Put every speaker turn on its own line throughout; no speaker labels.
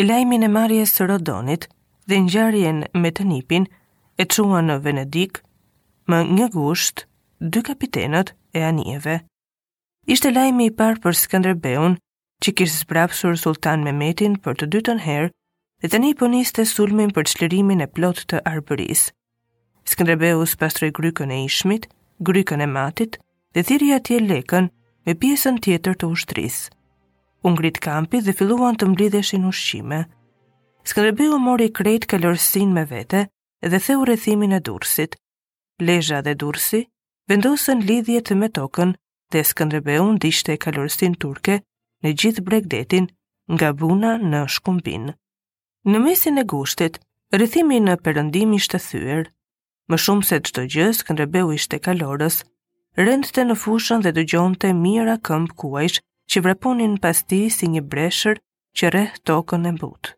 Lajmin e marrjes së Rodonit dhe ngjarjen me të nipin e çuan në Venedik më një gusht dy kapitenët e anijeve. Ishte lajmi i parë për Skënderbeun që kishte zbrapsur Sultan Mehmetin për të dytën herë dhe tani po niste sulmin për çlirimin e plotë të Arbërisë. Skënderbeu spastroi grykën e Ishmit, grykën e Matit dhe thirri atje Lekën me pjesën tjetër të ushtrisë. U ngrit kampi dhe filluan të mblidheshin ushqime. Skënderbeu mori krejt kalorësinë me vete dhe theu rrethimin e Durrësit. Lezha dhe Durrësi vendosën lidhjet me tokën dhe Skënderbeu ndiqte kalorësinë turke në gjithë bregdetin nga Buna në Shkumbin. Në mesin e gushtit, rrethimi në perëndim ishte thyer. Më shumë se çdo gjë, Skënderbeu ishte kalorës. Rendte në fushën dhe dëgjonte mijëra këmbë kuajsh që vraponin pas tij si një breshër që rreh tokën e butë.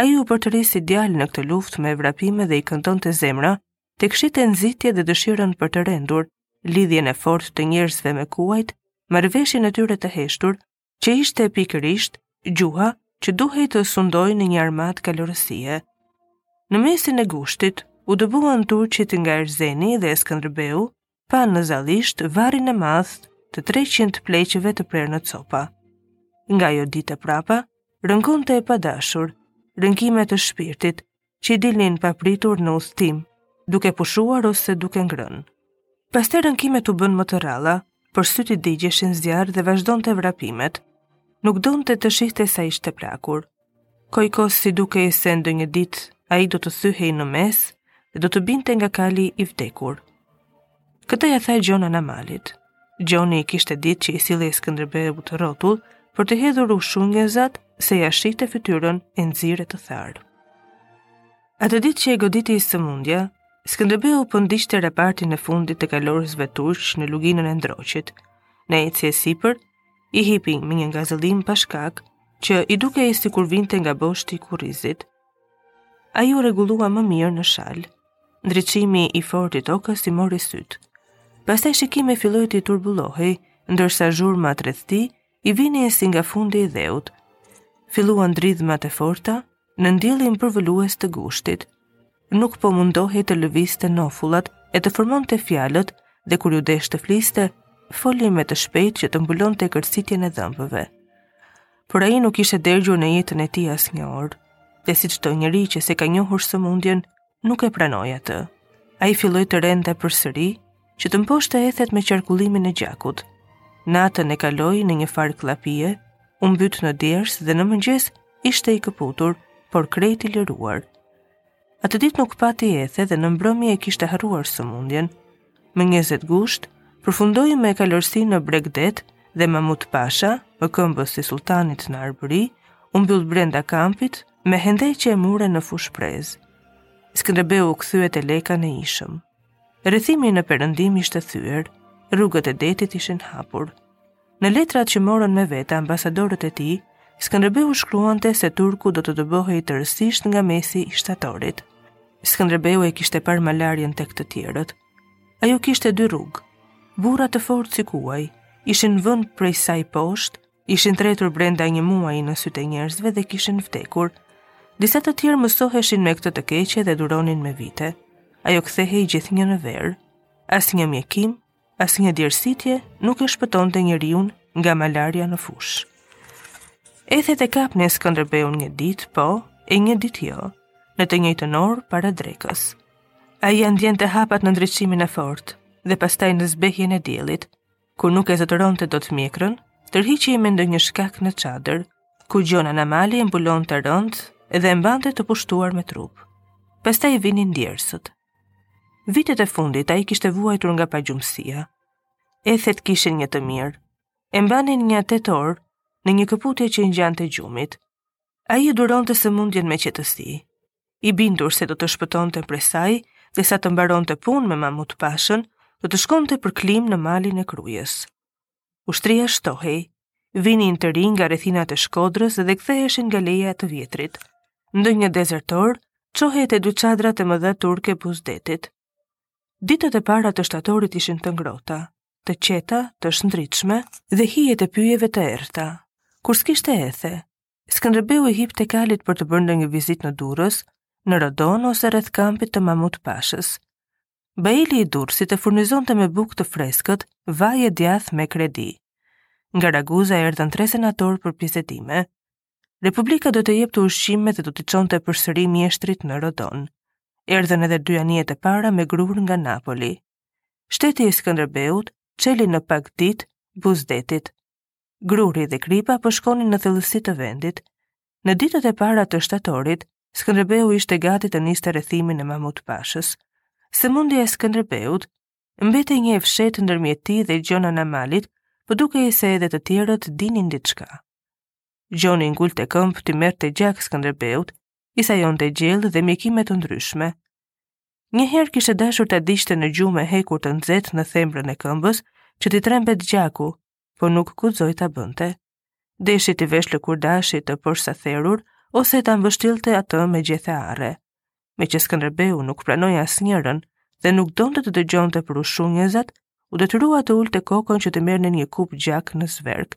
Ai u përtëri si djalë në këtë luftë me vrapime dhe i këndonte zemra, tek shihte nxitje dhe dëshirën për të rendur, lidhjen e fortë të njerëzve me kuajt, marrëveshjen e tyre të heshtur, që ishte pikërisht gjuha që duhej të sundojë në një armatë kalorësie. Në mesin e gushtit, u dëbuan turqit nga Erzeni dhe Skënderbeu pa në zallishtë varrin e madh të 300 pleqeve të prerë në copa. Nga ajo ditë e prapa, rënkonte pa dashur, rënkime të shpirtit, që i dilnin papritur në udhëtim, duke pushuar ose duke ngrënë. Pastaj rënkimet u bënë më të rralla, por sytë i digjeshin zjarr dhe vazhdonte vrapimet. Nuk donte të shihte sa ishte plakur. Gojkos i dukej se ndonjë ditë ai do të thyhej në mes dhe do të binte nga kali i vdekur. Këtë ia tha Gjon Anamalit. Gjoni kishte ditë që i sillej Skënderbeut rrotull, për të hedhur ushunjëzat, se ia shihte fytyrën e nxirë e të tharë. Atë ditë që e goditi sëmundja, Skënderbeu po ndiqte repartin e fundit të kalorësve turq në luginën e Ndroqit, në ecje e sipër, i hipi me një ngazëllim pa shkak, që i dukej sikur vinte nga boshti i kurrizit, Ai u rregullua më mirë në shalë. Ndriçimi i fortë i tokës i mori sytë. Pastaj shikimi filloi t'i turbullohej, ndërsa zhurmat rreth tij i vinin si nga fundi i dheut. Filluan dridhmat e forta, nën diellin përvëlues të gushtit. Nuk po mundohej të lëvizte nofullat e të formonte fjalët dhe kur iu desh të fliste, foli me të shpejtë që të mbulonte kërcitjen e dhëmbëve. por ai nuk ishte dergjur në jetën e tij asnjë orë, dhe si çdo njeri që s'e ka njohur sëmundjen, nuk e pranoi atë. Ai filloi të rendte përsëri, që të mposhtte ethet me qarkullimin e gjakut. Natën e kaloi në njëfarë kllapie, u mbyt në djersë dhe në mëngjes ishte i këputur, por krejt i liruar. Atë ditë nuk pati ethe dhe në mbrëmje e kishte harruar sëmundjen. Më 20 gusht, përfundoi me kalorësinë në bregdet dhe Mamut Pasha, mëkëmbës i sultanit në Arbëri, u mbyll brenda kampit me hendeqe e mure në Fushë-Prezë. Skënderbeu u kthye te Leka në Ishëm. Rrethimi në perëndim ishte thyer, rrugët e detit ishin hapur. Në letrat që morën me vete ambasadorët e tij, Skënderbeu shkruante se turku do të dëbohej tërësisht nga mesi i shtatorit. Skënderbeu e kishte parë malarien tek të tjerët. Ajo kishte dy rrugë. Burra të fortë si kuaj ishin vënë prej saj poshtë Ishin tretur brenda një muaji në sytë e njerëzve dhe kishin vdekur. Disa të tjerë mësoheshin me këtë të keqe dhe e duronin me vite. Ajo kthehej gjithnjë në verë. Asnjë mjekim, asnjë djersitje nuk e shpëtonte njeriun nga malaria në fushë. Ethet e kapnin Skënderbeun një ditë po e një ditë jo, në të njëjtën orë para drekës. Ai ia ndiente hapat në ndriçimin e fortë dhe pastaj në zbehjen e diellit, Kur nuk e zotëronte dot mjekrën, tërhiqej me ndonjë shkak në çadër, ku Gjon Anamali e mbulonte rëndë dhe e mbante të pushtuar me trup. Pastaj vinin djersët. Vitet e fundit ai kishte vuajtur nga pagjumësia. Ethet kishin një të mirë. E mbanin nja tetë orë në një këputje që i ngjante gjumit. Ai e duronte sëmundjen me qetësi. I bindur se do të shpëtonte prej saj, dhe sa të mbaronte punë me Mamut Pashën, do të shkonte për klimë në malin e Krujës. Ushtria shtohej, vinin të rinj nga rrethinat e Shkodrës dhe ktheheshin nga leja të vjetrit. Ndonjë dezertor çohej te dy çadrat e mëdha turke buzë detit. Ditët e para të shtatorit ishin të ngrohta, të qeta, të shndritshme dhe hijet e pyjeve të errëta. Kur s'kishte ethe, Skënderbeu i hipte kalit për të bërë ndonjë vizitë në Durrës, në Rodon ose rreth kampit të Mamut Pashës. Baili i Durrësit e furnizonte me bukë të freskët, vaj e djath me kredi. Nga Raguza erdhën tre senatorë për bisedime. Republika do të jepte ushqime dhe do t'i çonte përsëri mjeshtrit në Rodon. Erdhën edhe dy anijet e para me grurë nga Napoli. Shteti i Skënderbeut çeli në pak ditë buzë detit. Gruri dhe kripa po shkonin në thellësi të vendit. Në ditët e para të shtatorit, Skënderbeu ishte gati të niste rrethimin e Mahmut Pashës. Sëmundja e Skënderbeut, mbetej një e fshehtë ndërmjet tij dhe Gjon Anamalit, po dukej se edhe të tjerët dinin diçka. Gjoni ngulte këmbë t'i merrte gjak Skënderbeut, i sajonte gjellë dhe mjekime të ndryshme. Një herë kishte dashur ta digjte në gjumë me hekur të nxehtë në thembrën e këmbës, që t'i trembte gjaku, por nuk guxoi ta bënte. Deshi t'i veshë lëkurë dashi të porsatherur, ose ta mbështillte atë me gjethe arre. Meqë Skënderbeu nuk pranoi asnjërën dhe nuk donte të dëgjonte për ushunjëzat, u detyrua të ulte kokën që t'i merrnin një kupë gjak në zverk.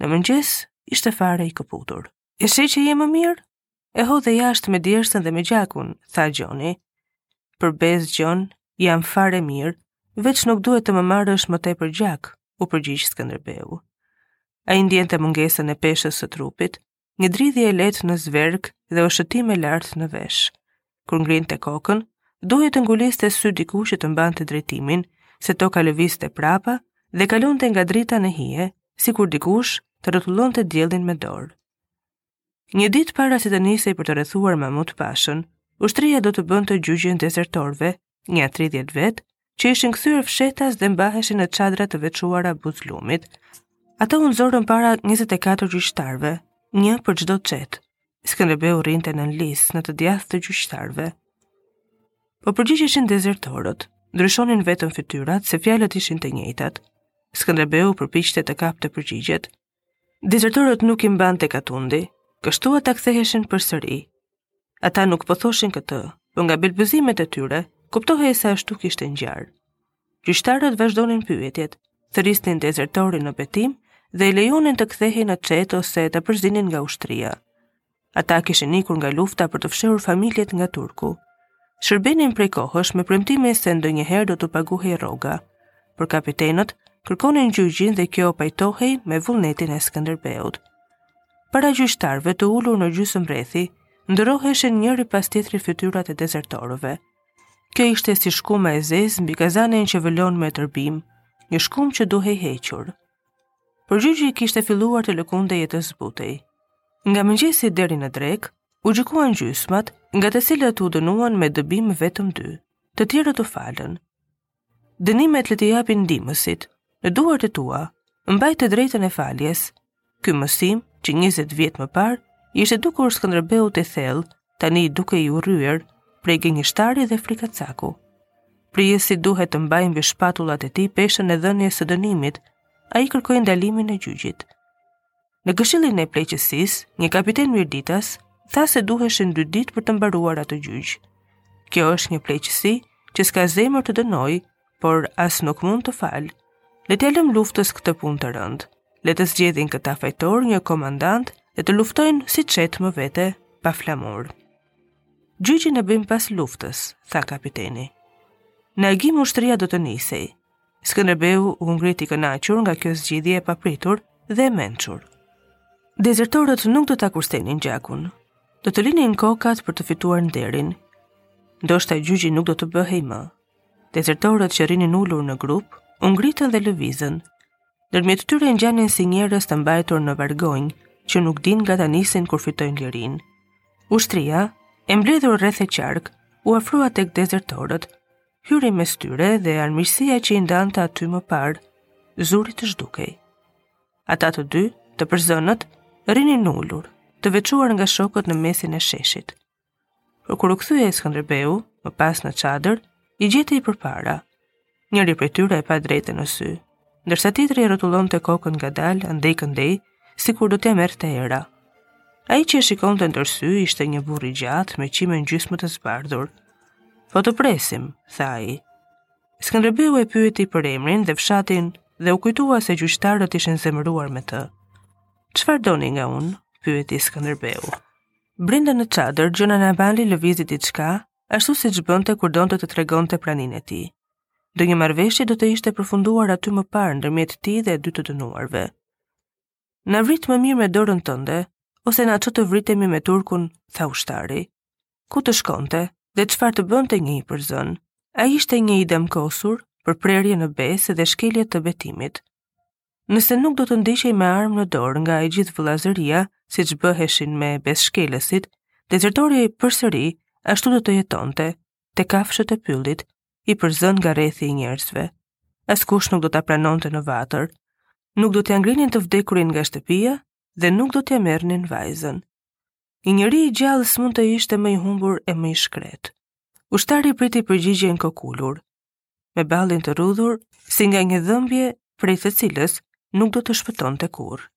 Në mëngjes, ishte fare i këputur. E sheh që je më mirë? E hodhe jashtë me djersën dhe me gjakun, tha Gjoni. Për besë, Gjon, jam fare mirë, veç nuk duhet të më marrësh më tepër gjak, u përgjigj Skënderbeu. Ai ndiente mungesën e peshës së trupit, një dridhje e lehtë në zverk dhe oshëtimë e lartë në vesh. Kur ngrinte kokën, duhej të nguliste sytë diku që të mbante drejtimin, se toka lëvizte prapa dhe kalonte nga drita në hije, sikur dikush të rrotullonte diellin me dorë. Një ditë para se të nisej për të rrethuar Mahmut Pashën, ushtria do të bënte gjyqin e dezertorëve Nja 30 vetë, që ishin kthyer fshehtas dhe mbaheshin në çadra të veçuara buzë lumit. Ata u nxorën para 24 gjyqtarëve, një për çdo çetë. Skënderbeu rrinte nën lis në të djathtë të gjyqtarëve. Po përgjigjeshin dezertorët, ndryshonin vetëm fytyrat se fjalët ishin të njëjtat. Skënderbeu përpiqej të kapte përgjigjet, Dezertorët nuk i mbante katundi, kështu ata ktheheshin përsëri. Ata nuk po thoshin këtë, por nga belbëzimet e tyre, kuptohej se ashtu kishte ngjarë. Gjyqtarët vazhdonin pyetjet, thërrisnin dezertorin në betim dhe e lejonin të kthehej në çetë ose e përzinin nga ushtria. Ata kishin ikur nga lufta për të fshehur familjet nga turku. Shërbenin prej kohësh me premtimin se ndonjëherë do t'u paguhej rroga. Por kapitenët kërkonin gjyqin dhe kjo pajtohej me vullnetin e Skënderbeut. Para gjyqtarëve të ulur në gjysmë rrethi, ndërroheshin njëri pas tjetrit fytyrat e dezertorëve. Kjo ishte si shkuma e zezë mbi kazanin që vlon me tërbim, një shkumë që duhej hequr. Por gjyqi kishte filluar të lëkundej e të zbutej. Nga mëngjesi deri në drekë, u gjykuan gjysmat, nga të cilët u dënuan me dëbim vetëm dy. Të tjerët u falën. Dënimet le t'i japin ndihmësit. Në duart e tua, mbaj të drejtën e faljes. Ky mësim, që 20 vjet më parë, i ishte dukur Skënderbeut i thellë tani duke i urryer prej gënjeshtari dhe frikacaku. Prijësi duhet të mbajë mbi shpatullat e tij peshën e dhënies së dënimit, ai kërkoi ndalimin e gjyqit. Në këshillin e pleqësisë, një kapiten mirditas tha se duheshin dy ditë për të mbaruar atë gjyq. Kjo është një pleqësi që s'ka zemër të dënojë por as nuk mund të falë. Le t'ia lëmë luftës këtë punë të rëndë. Le të zgjedhin këta fajtorë një komandant dhe të luftojnë si çetë më vete pa flamur. Gjyqin e bëjmë pas luftës, tha kapiteni. Në agim ushtria do të nisej. Skënderbeu u ngrit i kënaqur nga kjo zgjidhje e papritur dhe e mençur. Dezertorët nuk do ta kursenin gjakun. Do të linin kokat për të fituar nderin. Ndoshta gjyqi nuk do të bëhej më, Dezertorët që rrinin ulur në grup, u ngritën dhe lëvizën. Ndërmjet tyre ngjanin si njerëz të mbajtur në vargonj, që nuk dinë nga ta nisin kur fitojnë lirinë. Ushtria, e mbledhur rreth e qark, u afrua tek dezertorët, hyri mes tyre dhe armiqësia që i ndante aty më parë, zuri të zhdukej. Ata të dy, të përzënët, rrinin ulur, të veçuar nga shokët në mesin e sheshit. Por kur u kthye Skënderbeu, më pas në çadër, i gjeti përpara. Njëri prej tyre e pa drejt në sy, ndërsa tjetri e rrotullonte kokën ngadalë, andej-këndej, sikur do t'ia merrte era. Ai që e shikonte ndër sy ishte një burrë i gjatë me qimen gjysmë të zbardhur. Po të presim, tha ai. Skënderbeu e pyeti për emrin dhe fshatin dhe u kujtua se gjyqtarët ishin zemëruar me të. Çfarë doni nga unë? pyeti Skënderbeu. Brenda në çadër, Xhon Anamali lëvizi diçka, ashtu siç bënte kur donte të tregonte praninë e tij. Ndonjë marrëveshje do të ishte përfunduar aty më parë ndërmjet tij dhe dy të dënuarve. Na vrit më mirë me dorën tënde, ose na ço të vritemi me turkun, tha ushtari. Ku të shkonte dhe çfarë të bënte një i përzënë? Ai ishte një i damkosur për prerje në besë dhe shkelje të betimit. Nëse nuk do të ndiqej me armë në dorë nga e gjithë vëllazëria, siç bëheshin me besëshkelësit, dezertori përsëri ashtu do të jetonte, te kafshët e pyllit, i përzënë nga rrethi i njerëzve. Askush nuk do ta pranonte në vatër. Nuk do t'ia ngrinin të vdekurin nga shtëpia dhe nuk do t'ia merrnin vajzën. Një njeri i gjallë s'mund të ishte më i humbur e më i shkretë. Ushtari priti përgjigjen kokulur. me ballin të rrudhur si nga një dhëmbje prej së cilës nuk do të shpëtonte kurrë.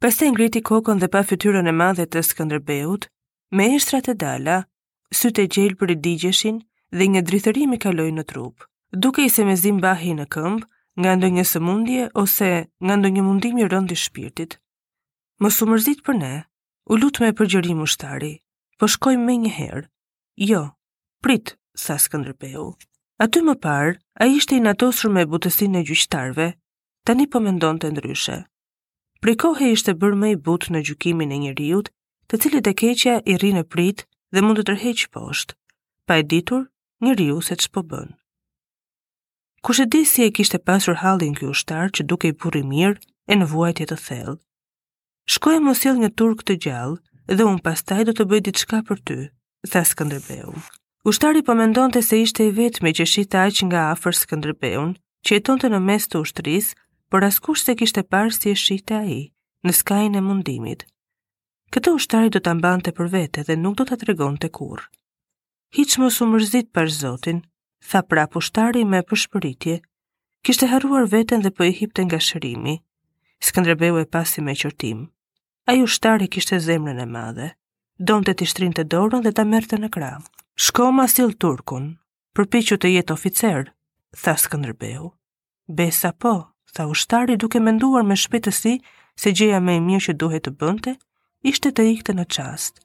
Pastaj ngriti kokën dhe pa fytyrën e madhe të Skënderbeut, me eshtrat e dala, sytë e gjelbër i digjeshin dhe një drithërimë i kaloi në trup, dukej se mezi mbahej në këmbë nga ndonjë sëmundje ose nga ndonjë mundim i rëndë i shpirtit. Mos u mërzit për ne, u lut me përgjërim ushtari, po shkoj menjëherë, Jo, prit, tha Skënderbeu. Aty më parë, ai ishte i inatosur me butësinë e gjyqtarëve, tani po mendonte ndryshe. Prej kohe ishte bërë më i butë në gjykimin e njeriut, të cilit e keqja i rri në pritë dhe mund ta tërheqë poshtë, pa e ditur njeriu se ç'po bën. Kush e di si e kishte pasur hallin ky ushtar që dukej burrë i mirë e në vuajtje të thellë. Shko e më sill një turk të gjallë dhe unë pastaj do të bëj diçka për ty, tha Skënderbeu. Ushtari po mendonte se ishte i vetmi që shihte aq nga afër Skënderbeun, që jetonte në mes të ushtrisë, por askush s'e kishte parë si e shihte ai, në skajin e mundimit. Këtë ushtari do ta mbante për vete dhe nuk do ta tregonte kurrë. Hiç mos u mërzit për Zotin, tha prap ushtari me përshpëritje. Kishte harruar veten dhe po i hipte ngashërimi. Skënderbeu e pa si me qortim. Ai ushtari kishte zemrën e madhe. Donte t'i shtrinte dorën dhe ta merrte në krah. Shko ma sill turkun, përpiqu të jetë oficer, tha Skënderbeu. Besa po, tha ushtari duke menduar me shpejtësi se gjëja më e mirë që duhej të bënte ishte të ikte në çast.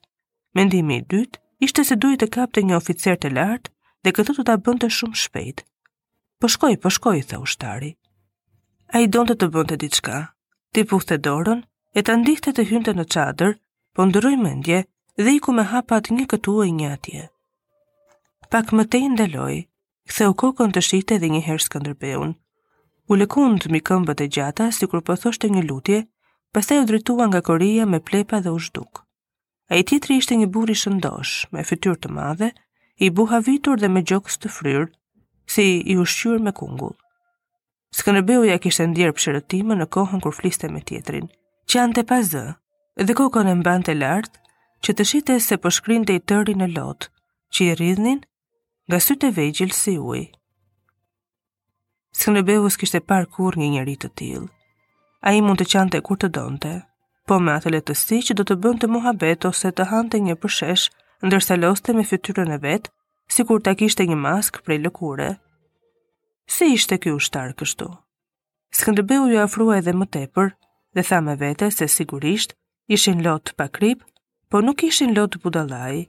Mendimi i dytë ishte se duhej të kapte një oficer të lartë dhe këtë do ta bënte shumë shpejt. Po shkoj, po shkoj, tha ushtari. Ai donte të bënte diçka, t'i puthte dorën e ta ndihte të hynte në çadër, po ndërroi mendje dhe iku me hapat një këtu e një atje. Pak më tej ndaloi, Ktheu kokën të shihte edhe një herë Skënderbeun. U lëkund mbi këmbët e gjata, sikur po thoshte një lutje, pastaj u drejtua nga koria me plepa dhe u zhduk. Ai tjetri ishte një burrë i shëndoshë, me fytyrë të madhe, i buhavitur dhe me gjoks të fryrë, si i ushqyer me kungull. Skënderbeu ia kishte ndier psherëtimën në kohën kur fliste me tjetrin. Qante pa zë, dhe kokën e mbante lart, që të shihte se po shkrinte i tëri në lot, që i rridhnin nga sytë e vegjël si ujë. Skënderbeu s'kishte parë kurrë një njeri të tillë. Ai mund të qante kur të donte, po me atë lehtësi që do të bënte muhabet ose të hante një përshesh, ndërsa loste me fytyrën e vet, sikur ta kishte një maskë prej lëkure. Si ishte ky ushtar kështu? Skënderbeu iu afrua edhe më tepër dhe tha me vete se sigurisht ishin lot pa krip, po nuk ishin lot budallai.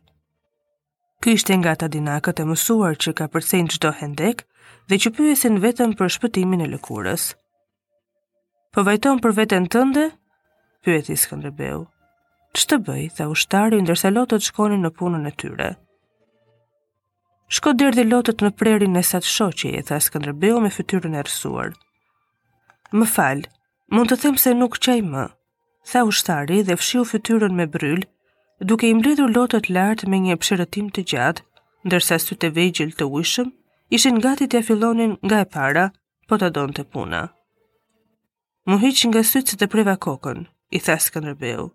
Ky ishte nga ata dinakët e mësuar që kapërcejnë çdo hendek dhe që pyesin vetëm për shpëtimin e lëkurës. Po vajton për veten tënde? Pyeti Skënderbeu. Ç'të bëj, tha ushtari ndërsa lotët shkonin në punën e tyre. Shko derdhi lotët në prehrin e sat shoqeje, i tha Skënderbeu me fytyrën e errësuar. Më fal, mund të them se nuk qaj më, tha ushtari dhe fshiu fytyrën me bryl, duke i mbledhur lotët lart me një psherëtimë të gjatë, ndërsa sytë e vegjël të ujshëm ishin gati t'ia fillonin nga e para, po ta donte puna. M'u hiq nga sytë se të preva kokën, i tha Skënderbeu.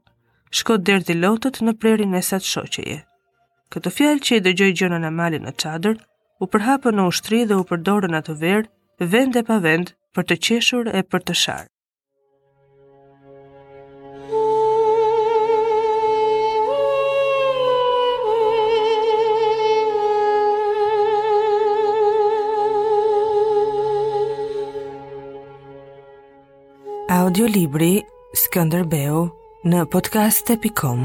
Shko derdhi lotët në prehrin e sat shoqeje. Këto fjalë që i dëgjoi Gjon Anamali në çadër, u përhapën në ushtri dhe u përdorën atë verë, vend e pa vend, për të qeshur e për të sharë. Audiolibri Skënderbeu në podcast.com